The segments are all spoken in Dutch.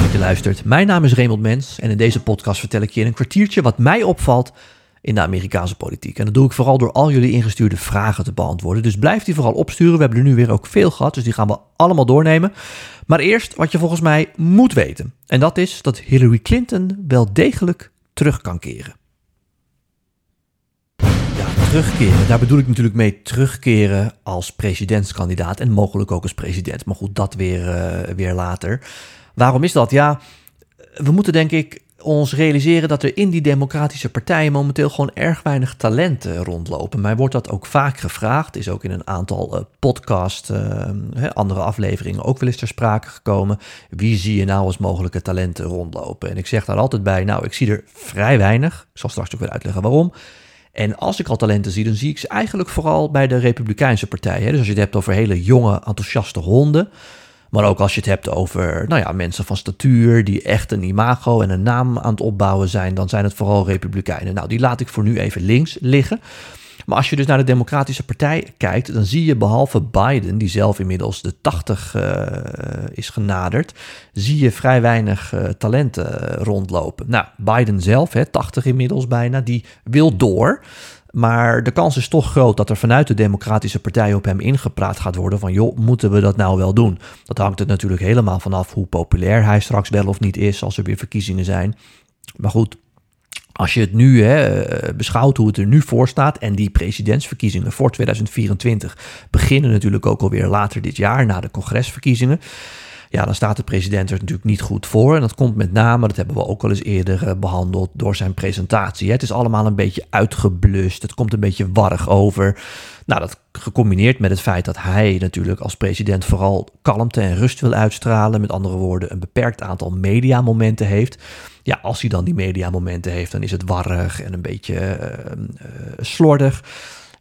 dat je luistert. Mijn naam is Raymond Mens en in deze podcast vertel ik je in een kwartiertje wat mij opvalt in de Amerikaanse politiek. En dat doe ik vooral door al jullie ingestuurde vragen te beantwoorden. Dus blijf die vooral opsturen. We hebben er nu weer ook veel gehad, dus die gaan we allemaal doornemen. Maar eerst wat je volgens mij moet weten. En dat is dat Hillary Clinton wel degelijk terug kan keren. Ja, terugkeren. Daar bedoel ik natuurlijk mee terugkeren als presidentskandidaat en mogelijk ook als president. Maar goed, dat weer, eh, weer later. Waarom is dat? Ja, we moeten denk ik ons realiseren dat er in die democratische partijen momenteel gewoon erg weinig talenten rondlopen. Mij wordt dat ook vaak gevraagd. Is ook in een aantal uh, podcast, uh, andere afleveringen ook wel eens ter sprake gekomen. Wie zie je nou als mogelijke talenten rondlopen? En ik zeg daar altijd bij, nou, ik zie er vrij weinig. Ik zal straks ook weer uitleggen waarom. En als ik al talenten zie, dan zie ik ze eigenlijk vooral bij de Republikeinse partijen. Dus als je het hebt over hele jonge, enthousiaste honden. Maar ook als je het hebt over nou ja, mensen van statuur die echt een imago en een naam aan het opbouwen zijn, dan zijn het vooral republikeinen. Nou, die laat ik voor nu even links liggen. Maar als je dus naar de Democratische Partij kijkt, dan zie je behalve Biden, die zelf inmiddels de 80 uh, eh, is genaderd, zie je vrij weinig uh, talenten rondlopen. Nou, Biden zelf, hè, 80 inmiddels bijna, die wil door. Maar de kans is toch groot dat er vanuit de Democratische Partij op hem ingepraat gaat worden van joh, moeten we dat nou wel doen? Dat hangt er natuurlijk helemaal vanaf hoe populair hij straks wel of niet is als er weer verkiezingen zijn. Maar goed, als je het nu hè, beschouwt hoe het er nu voor staat en die presidentsverkiezingen voor 2024 beginnen natuurlijk ook alweer later dit jaar na de congresverkiezingen ja, dan staat de president er natuurlijk niet goed voor. En dat komt met name, dat hebben we ook al eens eerder eh, behandeld, door zijn presentatie. Het is allemaal een beetje uitgeblust. Het komt een beetje warrig over. Nou, dat gecombineerd met het feit dat hij natuurlijk als president vooral kalmte en rust wil uitstralen. Met andere woorden, een beperkt aantal mediamomenten heeft. Ja, als hij dan die mediamomenten heeft, dan is het warrig en een beetje uh, uh, slordig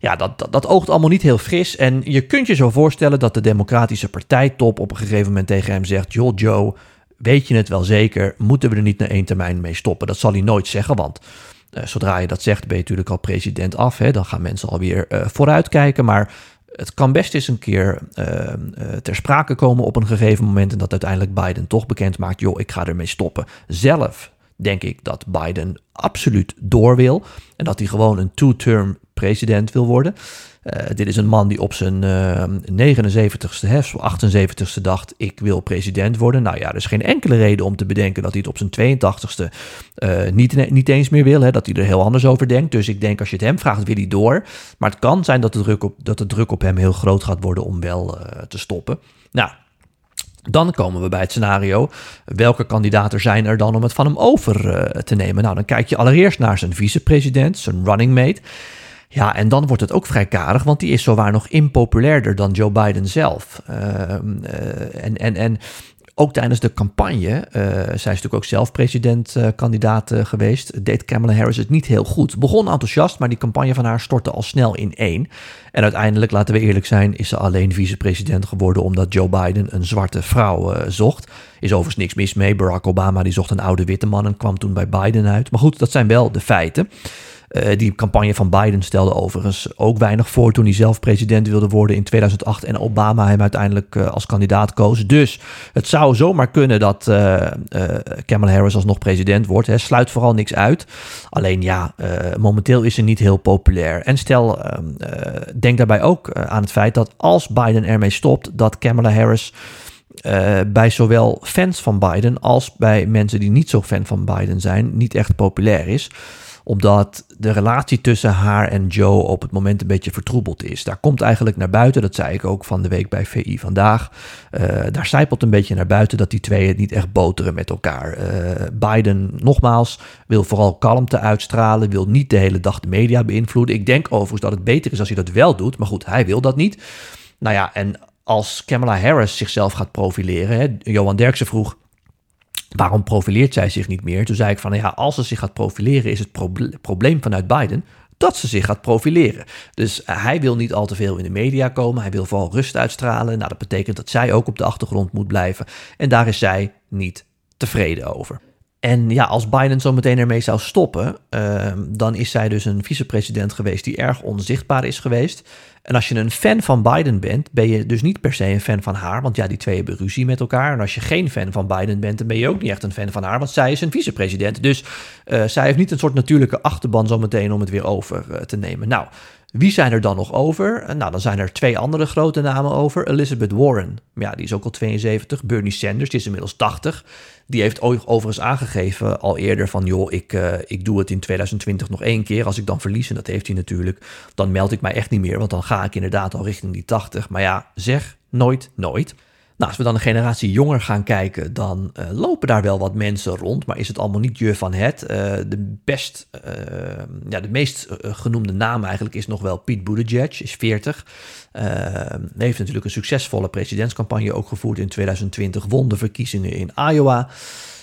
ja, dat, dat, oogt allemaal niet heel fris. En je kunt je zo voorstellen dat de Democratische Partijtop op een gegeven moment tegen hem zegt: Joh, Joe, weet je het wel zeker? Moeten we er niet na één termijn mee stoppen? Dat zal hij nooit zeggen, want uh, zodra je dat zegt, ben je natuurlijk al president af. Hè? Dan gaan mensen alweer uh, vooruitkijken. Maar het kan best eens een keer uh, ter sprake komen op een gegeven moment. En dat uiteindelijk Biden toch bekend maakt: joh, ik ga ermee stoppen. Zelf denk ik dat Biden absoluut door wil. En dat hij gewoon een two-term president wil worden. Uh, dit is een man die op zijn uh, 79ste, hè, 78ste dacht: Ik wil president worden. Nou ja, er is geen enkele reden om te bedenken dat hij het op zijn 82ste uh, eh, niet, niet eens meer wil. Hè, dat hij er heel anders over denkt. Dus ik denk als je het hem vraagt, wil hij door. Maar het kan zijn dat de druk op, dat de druk op hem heel groot gaat worden om wel uh, te stoppen. Nou, dan komen we bij het scenario, welke kandidaten zijn er dan om het van hem over te nemen? Nou, dan kijk je allereerst naar zijn vicepresident, zijn running mate. Ja, en dan wordt het ook vrij karig, want die is zowaar nog impopulairder dan Joe Biden zelf. Uh, uh, en, en, en ook tijdens de campagne, uh, zij is natuurlijk ook zelf presidentkandidaat uh, geweest, deed Kamala Harris het niet heel goed. Begon enthousiast, maar die campagne van haar stortte al snel in één. En uiteindelijk, laten we eerlijk zijn, is ze alleen vicepresident geworden omdat Joe Biden een zwarte vrouw zocht. Is overigens niks mis mee. Barack Obama die zocht een oude witte man en kwam toen bij Biden uit. Maar goed, dat zijn wel de feiten. Uh, die campagne van Biden stelde overigens ook weinig voor toen hij zelf president wilde worden in 2008 en Obama hem uiteindelijk uh, als kandidaat koos. Dus het zou zomaar kunnen dat uh, Kamala Harris alsnog president wordt. Hè. Sluit vooral niks uit. Alleen ja, momenteel is ze niet heel populair. En stel, ehm, denk daarbij ook aan het feit dat als Biden ermee stopt, dat Kamala Harris. bij zowel fans van Biden als bij mensen die niet zo fan van Biden zijn, niet echt populair is omdat de relatie tussen haar en Joe op het moment een beetje vertroebeld is. Daar komt eigenlijk naar buiten, dat zei ik ook van de week bij VI vandaag. Uh, daar zijpelt een beetje naar buiten dat die twee het niet echt boteren met elkaar. Uh, Biden, nogmaals, wil vooral kalmte uitstralen, wil niet de hele dag de media beïnvloeden. Ik denk overigens dat het beter is als hij dat wel doet, maar goed, hij wil dat niet. Nou ja, en als Kamala Harris zichzelf gaat profileren, hè, Johan Derksen vroeg Waarom profileert zij zich niet meer? Toen zei ik van ja, als ze zich gaat profileren, is het probleem vanuit Biden dat ze zich gaat profileren. Dus eh, hij wil niet al te veel in de media komen. Hij wil vooral rust uitstralen. Nou, dat betekent dat zij ook op de achtergrond moet blijven. En daar is zij niet tevreden over. En ja, als Biden zo meteen ermee zou stoppen, ehm, dan is zij dus een vicepresident geweest die erg onzichtbaar is geweest. En als je een fan van Biden bent, ben je dus niet per se een fan van haar, want ja, die twee hebben ruzie met elkaar. En als je geen fan van Biden bent, dan ben je ook niet echt een fan van haar, want zij is een vicepresident. Dus uh, zij heeft niet een soort natuurlijke achterban zometeen om het weer over uh, te nemen. Nou, wie zijn er dan nog over? Eh, nou, dan zijn er twee andere grote namen over. Elizabeth Warren, ja, die is ook al 72. Bernie Sanders, die is inmiddels 80. Die heeft overigens aangegeven al eerder van... joh, ik, uh, ik doe het in 2020 nog één keer. Als ik dan verlies, en dat heeft hij natuurlijk... dan meld ik mij echt niet meer, want dan ga ik inderdaad al richting die 80. Maar ja, zeg nooit, nooit. Nou, als we dan een generatie jonger gaan kijken, dan uh, lopen daar wel wat mensen rond, maar is het allemaal niet je van het. Uh, de best, uh, ja, de meest genoemde naam eigenlijk is nog wel Pete Buttigieg, is 40. heeft natuurlijk een succesvolle presidentscampagne ook gevoerd in 2020, won de verkiezingen in Iowa.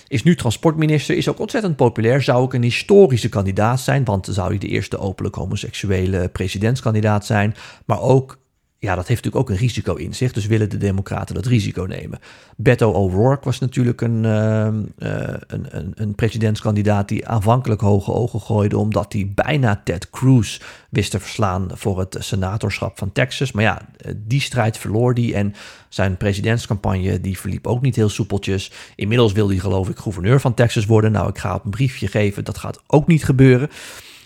Is nu transportminister, is ook ontzettend populair. Zou ook een historische kandidaat zijn, want zou hij de eerste openlijk homoseksuele presidentskandidaat zijn. Maar ook ja, dat heeft natuurlijk ook een risico in zich. Dus willen de Democraten dat risico nemen. Beto O'Rourke was natuurlijk een, uh, een, een, een, presidentskandidaat die aanvankelijk hoge ogen gooide. omdat hij bijna Ted Cruz wist te verslaan voor het senatorschap van Texas. Maar ja, die strijd verloor hij. En zijn presidentscampagne die verliep ook niet heel soepeltjes. Inmiddels wil hij, geloof ik, gouverneur van Texas worden. Nou, ik ga op een briefje geven. Dat gaat ook niet gebeuren.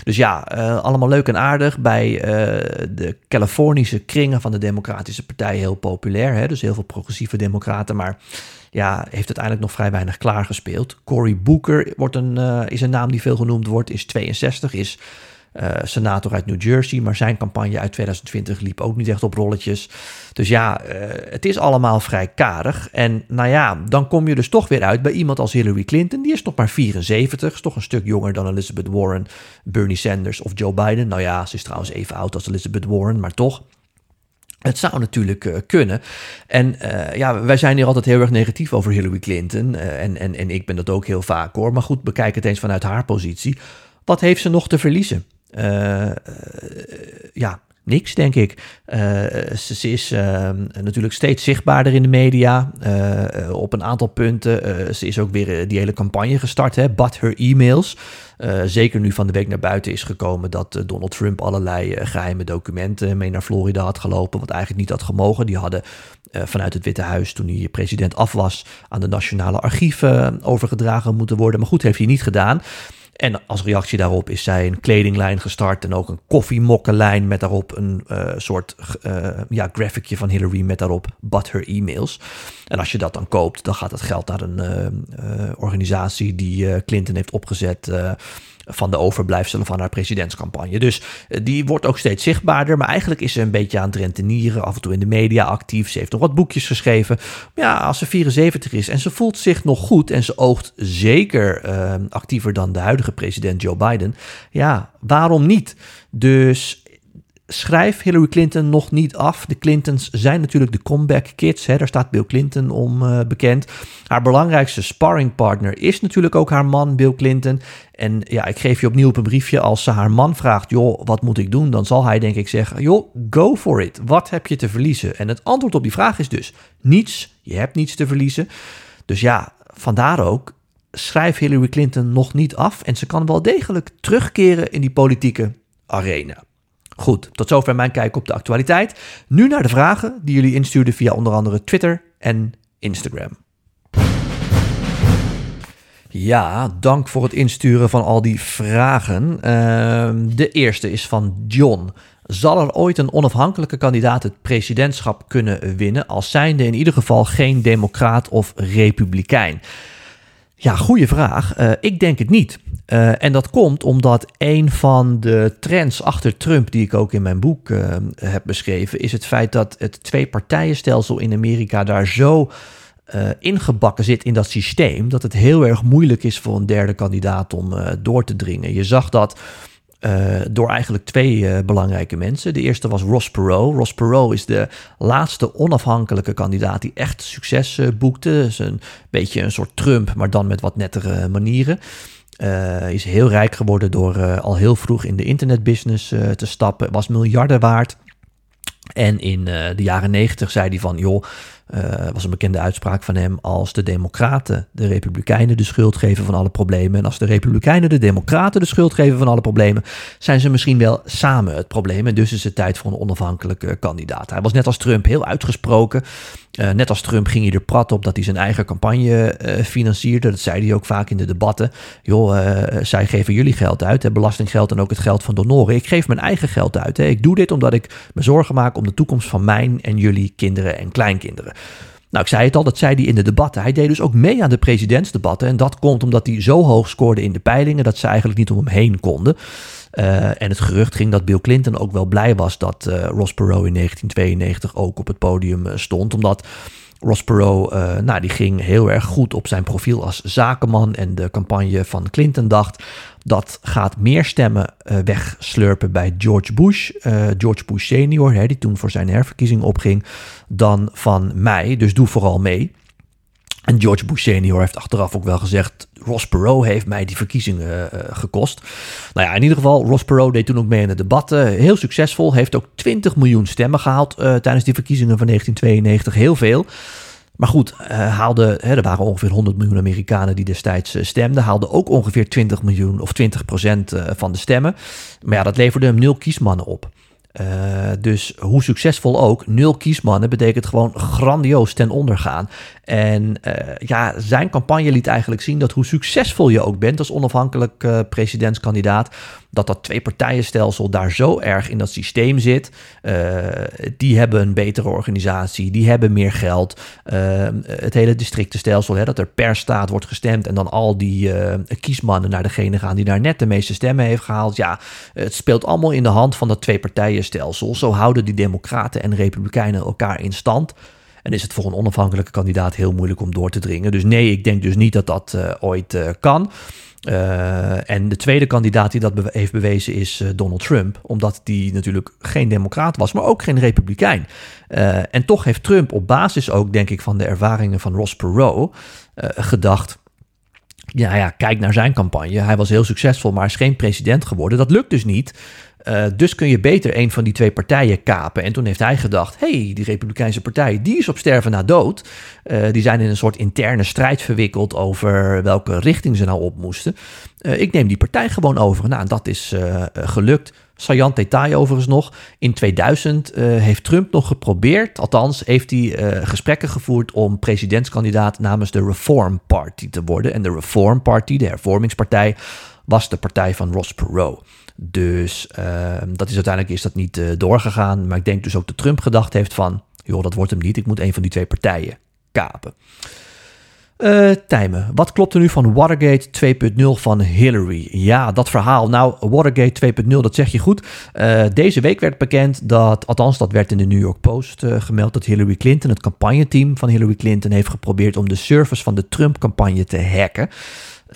Dus ja, uh, allemaal leuk en aardig. Bij uh, de Californische kringen van de Democratische Partij heel populair. Hè? Dus heel veel progressieve democraten. Maar ja, heeft uiteindelijk nog vrij weinig klaargespeeld. Cory Booker wordt een, uh, is een naam die veel genoemd wordt. Is 62, is uh, senator uit New Jersey. Maar zijn campagne uit 2020 liep ook niet echt op rolletjes. Dus ja, uh, het is allemaal vrij karig. En nou ja, dan kom je dus toch weer uit bij iemand als Hillary Clinton. Die is nog maar 74, is toch een stuk jonger dan Elizabeth Warren, Bernie Sanders of Joe Biden. Nou ja, ze is trouwens even oud als Elizabeth Warren, maar toch. Het zou natuurlijk uh, kunnen. En ja, wij zijn hier altijd heel erg negatief over Hillary Clinton. En, en, en ik ben dat ook heel vaak hoor. Maar goed, bekijk het eens vanuit haar positie. Wat heeft ze nog te verliezen? Uh, ja, niks, denk ik. Uh, ze, is uh, natuurlijk steeds zichtbaarder in de media op een aantal punten. ze is ook weer die hele campagne gestart, hè, But Her Emails. zeker nu van de week naar buiten is gekomen dat Donald Trump allerlei geheime documenten mee naar Florida had gelopen, wat eigenlijk niet had gemogen. Die hadden vanuit het Witte Huis, toen hij president af was, aan de nationale archieven overgedragen moeten worden. Maar goed, heeft hij niet gedaan. En als reactie daarop is zij een kledinglijn gestart en ook een koffiemokkenlijn met daarop een uh, soort uh, ja, graphicje van Hillary met daarop but her emails. En als je dat dan koopt, dan gaat het geld naar een uh, organisatie die Clinton heeft opgezet van de overblijfselen van haar presidentscampagne. Dus die wordt ook steeds zichtbaarder. Maar eigenlijk is ze een beetje aan het rentenieren. Af en toe in de media actief. Ze heeft nog wat boekjes geschreven. Maar ja, als ze 74 is en ze voelt zich nog goed. En ze oogt zeker uh, actiever dan de huidige president Joe Biden. Ja, waarom niet? Dus schrijf Hillary Clinton nog niet af. De Clintons zijn natuurlijk de comeback kids. Hè. Daar staat Bill Clinton om uh, bekend. Haar belangrijkste sparringpartner is natuurlijk ook haar man Bill Clinton. En ja, ik geef je opnieuw op een briefje. Als ze haar man vraagt, joh, wat moet ik doen? Dan zal hij denk ik zeggen, joh, go for it. Wat heb je te verliezen? En het antwoord op die vraag is dus niets. Je hebt niets te verliezen. Dus ja, vandaar ook, schrijf Hillary Clinton nog niet af. En ze kan wel degelijk terugkeren in die politieke arena. Goed, tot zover mijn kijk op de actualiteit. Nu naar de vragen die jullie instuurden via onder andere Twitter en Instagram. Ja, dank voor het insturen van al die vragen. Uh, de eerste is van John. Zal er ooit een onafhankelijke kandidaat het presidentschap kunnen winnen, als zijnde in ieder geval geen democraat of republikein? Ja, goede vraag. Uh, ik denk het niet. Uh, en dat komt omdat een van de trends achter Trump, die ik ook in mijn boek uh, heb beschreven, is het feit dat het twee-partijenstelsel in Amerika daar zo ingebakken zit in dat systeem, dat het heel erg moeilijk is voor een derde kandidaat om door te dringen. Je zag dat uh, door eigenlijk twee uh, belangrijke mensen. De eerste was Ross Perot. Ross Perot is de laatste onafhankelijke kandidaat die echt succes uh, boekte. Is een beetje een soort Trump, maar dan met wat nettere manieren. is heel rijk geworden door al heel vroeg in de internetbusiness te stappen. Was miljarden waard. En in de jaren negentig zei hij van, joh, uh, was een bekende uitspraak van hem als de Democraten de Republikeinen de schuld geven van alle problemen. En als de Republikeinen de Democraten de schuld geven van alle problemen, zijn ze misschien wel samen het probleem. En dus is het tijd voor een onafhankelijke kandidaat. Hij was net als Trump heel uitgesproken. Uh, net als Trump ging hij er prat op dat hij zijn eigen campagne uh, financierde. Dat zei hij ook vaak in de debatten. Joh, zij geven jullie geld uit, hè, belastinggeld en ook het geld van donoren. Ik geef mijn eigen geld uit. Hè. Ik doe dit omdat ik me zorgen maak om de toekomst van mijn en jullie kinderen en kleinkinderen. Nou, ik zei het al, dat zei hij in de debatten. Hij deed dus ook mee aan de presidentsdebatten. En dat komt omdat hij zo hoog scoorde in de peilingen dat ze eigenlijk niet om hem heen konden. Uh, en het gerucht ging dat Bill Clinton ook wel blij was dat uh, Ross Perot in 1992 ook op het podium uh, stond. Omdat Ross Perot, nou, die ging heel erg goed op zijn profiel als zakenman. En de campagne van Clinton dacht, dat gaat meer stemmen wegslurpen bij George Bush, George Bush senior, hè, die toen voor zijn herverkiezing opging, dan van mij. Dus doe vooral mee. En George Bush senior heeft achteraf ook wel gezegd: Ross Perot heeft mij die verkiezingen uh, gekost. Nou ja, in ieder geval, Ross Perot deed toen ook mee in de debatten. Heel succesvol, heeft ook 20 miljoen stemmen gehaald tijdens die verkiezingen van 1992. Heel veel. Maar goed, uh, haalde, hè, er waren ongeveer 100 miljoen Amerikanen die destijds stemden. Haalde ook ongeveer 20 miljoen of 20 procent van de stemmen. Maar ja, dat leverde hem nul kiesmannen op. dus hoe succesvol ook, nul kiesmannen betekent gewoon grandioos ten onder gaan. En ja, zijn campagne liet eigenlijk zien dat hoe succesvol je ook bent als onafhankelijk presidentskandidaat, dat dat twee-partijenstelsel daar zo erg in dat systeem zit. Uh, die hebben een betere organisatie, die hebben meer geld. Uh, het hele districtenstelsel, hè, dat er per staat wordt gestemd en dan al die uh, kiesmannen naar degene gaan die daar net de meeste stemmen heeft gehaald. Ja, het speelt allemaal in de hand van dat twee-partijenstelsel. Zo houden die Democraten en Republikeinen elkaar in stand. En is het voor een onafhankelijke kandidaat heel moeilijk om door te dringen. Dus nee, ik denk dus niet dat dat ooit kan. Uh, en de tweede kandidaat die dat heeft bewezen is Donald Trump, omdat die natuurlijk geen democraat was, maar ook geen republikein. En toch heeft Trump op basis ook, denk ik, van de ervaringen van Ross Perot gedacht. Ja, ja, kijk naar zijn campagne. Hij was heel succesvol, maar is geen president geworden. Dat lukt dus niet. Uh, dus kun je beter een van die twee partijen kapen. En toen heeft hij gedacht: hey, die Republikeinse partij, die is op sterven na dood. Uh, die zijn in een soort interne strijd verwikkeld over welke richting ze nou op moesten. Uh, ik neem die partij gewoon over. Nou, dat is gelukt. Saillant detail overigens nog. In 2000 heeft Trump nog geprobeerd, althans heeft hij gesprekken gevoerd om presidentskandidaat namens de Reform Party te worden. En de Reform Party, de hervormingspartij, was de partij van Ross Perot. Dus uh, dat is uiteindelijk is dat niet uh, doorgegaan. Maar ik denk dus ook dat Trump gedacht heeft van... joh, dat wordt hem niet. Ik moet een van die twee partijen kapen. Uh, Tijmen, wat klopt er nu van Watergate 2.0 van Hillary? Ja, dat verhaal. Nou, Watergate 2.0, dat zeg je goed. Uh, deze week werd bekend dat, althans dat werd in de New York Post gemeld, dat Hillary Clinton, het campagneteam van Hillary Clinton, heeft geprobeerd om de servers van de Trump-campagne te hacken.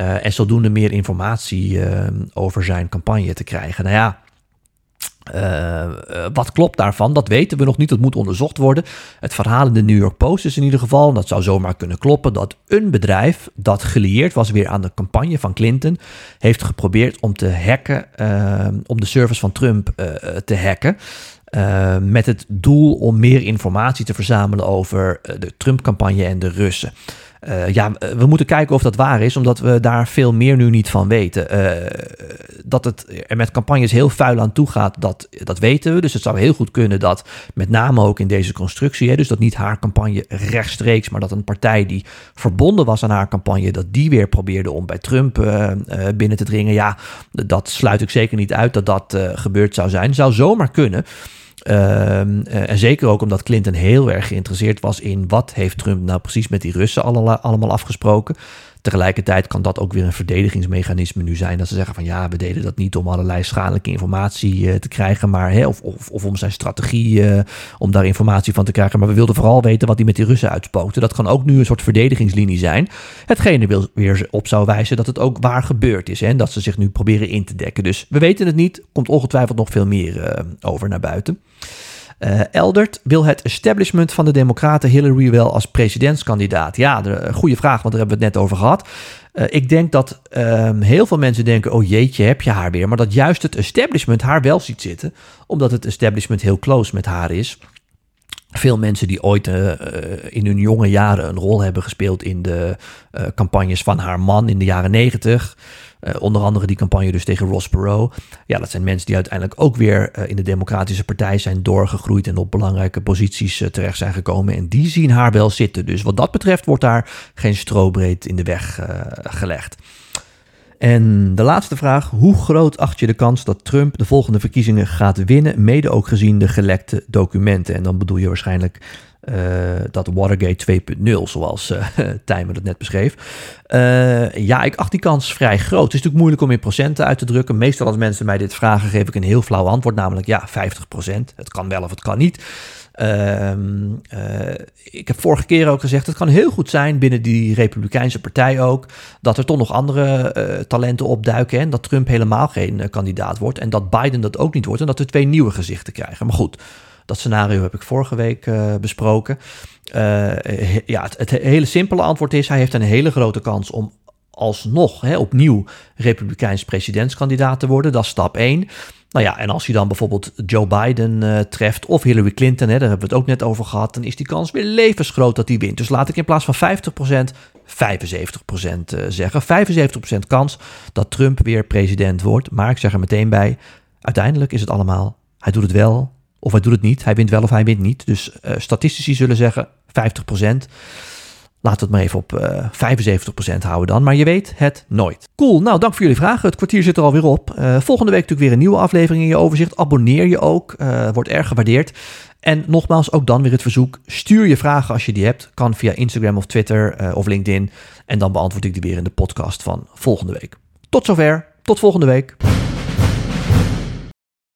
Uh, en zodoende meer informatie uh, over zijn campagne te krijgen. Nou ja, uh, wat klopt daarvan? Dat weten we nog niet. Dat moet onderzocht worden. Het verhaal in de New York Post is in ieder geval, en dat zou zomaar kunnen kloppen, dat een bedrijf dat gelieerd was weer aan de campagne van Clinton, heeft geprobeerd om te hacken, om de servers van Trump te hacken. met het doel om meer informatie te verzamelen over de Trump-campagne en de Russen. Uh, ja, we moeten kijken of dat waar is, omdat we daar veel meer nu niet van weten. Uh, dat het er met campagnes heel vuil aan toe gaat, dat, dat weten we. Dus het zou heel goed kunnen dat, met name ook in deze constructie, hè, dus dat niet haar campagne rechtstreeks, maar dat een partij die verbonden was aan haar campagne, dat die weer probeerde om bij Trump binnen te dringen. Ja, dat sluit ik zeker niet uit dat dat gebeurd zou zijn. Zou zomaar kunnen. Um, en zeker ook omdat Clinton heel erg geïnteresseerd was in wat heeft Trump nou precies met die Russen allemaal afgesproken. Tegelijkertijd kan dat ook weer een verdedigingsmechanisme nu zijn. Dat ze zeggen van ja, we deden dat niet om allerlei schadelijke informatie uh, te krijgen. Maar, of, of, of, om zijn strategie, uh, om daar informatie van te krijgen. Maar we wilden vooral weten wat hij met die Russen uitspookte. Dat kan ook nu een soort verdedigingslinie zijn. Hetgene wil weer op zou wijzen dat het ook waar gebeurd is. Hè, en dat ze zich nu proberen in te dekken. Dus we weten het niet. Komt ongetwijfeld nog veel meer uh, over naar buiten. Uh, Eldert wil het establishment van de Democraten Hillary wel als presidentskandidaat? Ja, de, goede vraag, want daar hebben we het net over gehad. Uh, ik denk dat um, heel veel mensen denken: oh jeetje, heb je haar weer. Maar dat juist het establishment haar wel ziet zitten, omdat het establishment heel close met haar is. Veel mensen die ooit uh, in hun jonge jaren een rol hebben gespeeld in de uh, campagnes van haar man in de jaren negentig. Uh, onder andere die campagne dus tegen Ross Perot. Ja, dat zijn mensen die uiteindelijk ook weer in de Democratische Partij zijn doorgegroeid en op belangrijke posities terecht zijn gekomen. En die zien haar wel zitten. Dus wat dat betreft wordt daar geen strobreed in de weg gelegd. En de laatste vraag: hoe groot acht je de kans dat Trump de volgende verkiezingen gaat winnen, mede ook gezien de gelekte documenten? En dan bedoel je waarschijnlijk uh, dat Watergate 2.0, zoals uh, het net beschreef. Uh, ja, ik acht die kans vrij groot. Het is natuurlijk moeilijk om in procenten uit te drukken. Meestal als mensen mij dit vragen, geef ik een heel flauw antwoord, namelijk ja, 50%. Het kan wel of het kan niet. Uh, uh, ik heb vorige keer ook gezegd, het kan heel goed zijn binnen die Republikeinse partij ook, dat er toch nog andere uh, talenten opduiken en dat Trump helemaal geen uh, kandidaat wordt en dat Biden dat ook niet wordt en dat we twee nieuwe gezichten krijgen. Maar goed, dat scenario heb ik vorige week besproken. ja, het hele simpele antwoord is, hij heeft een hele grote kans om alsnog hè, opnieuw Republikeins presidentskandidaat te worden. Dat is stap 1. Nou ja, en als je dan bijvoorbeeld Joe Biden uh, treft of Hillary Clinton, hè, daar hebben we het ook net over gehad, dan is die kans weer levensgroot dat hij wint. Dus laat ik in plaats van 50% 75% uh, zeggen. 75% kans dat Trump weer president wordt. Maar ik zeg er meteen bij, uiteindelijk is het allemaal, hij doet het wel of hij doet het niet. Hij wint wel of hij wint niet. Dus uh, statistici zullen zeggen 50%. We het maar even op uh, 75% houden dan. Maar je weet het nooit. Cool, nou dank voor jullie vragen. Het kwartier zit er alweer op. Uh, volgende week natuurlijk weer een nieuwe aflevering in je overzicht. Abonneer je ook, uh, wordt erg gewaardeerd. En nogmaals, ook dan weer het verzoek. Stuur je vragen als je die hebt. Kan via Instagram of Twitter of LinkedIn. En dan beantwoord ik die weer in de podcast van volgende week. Tot zover, tot volgende week.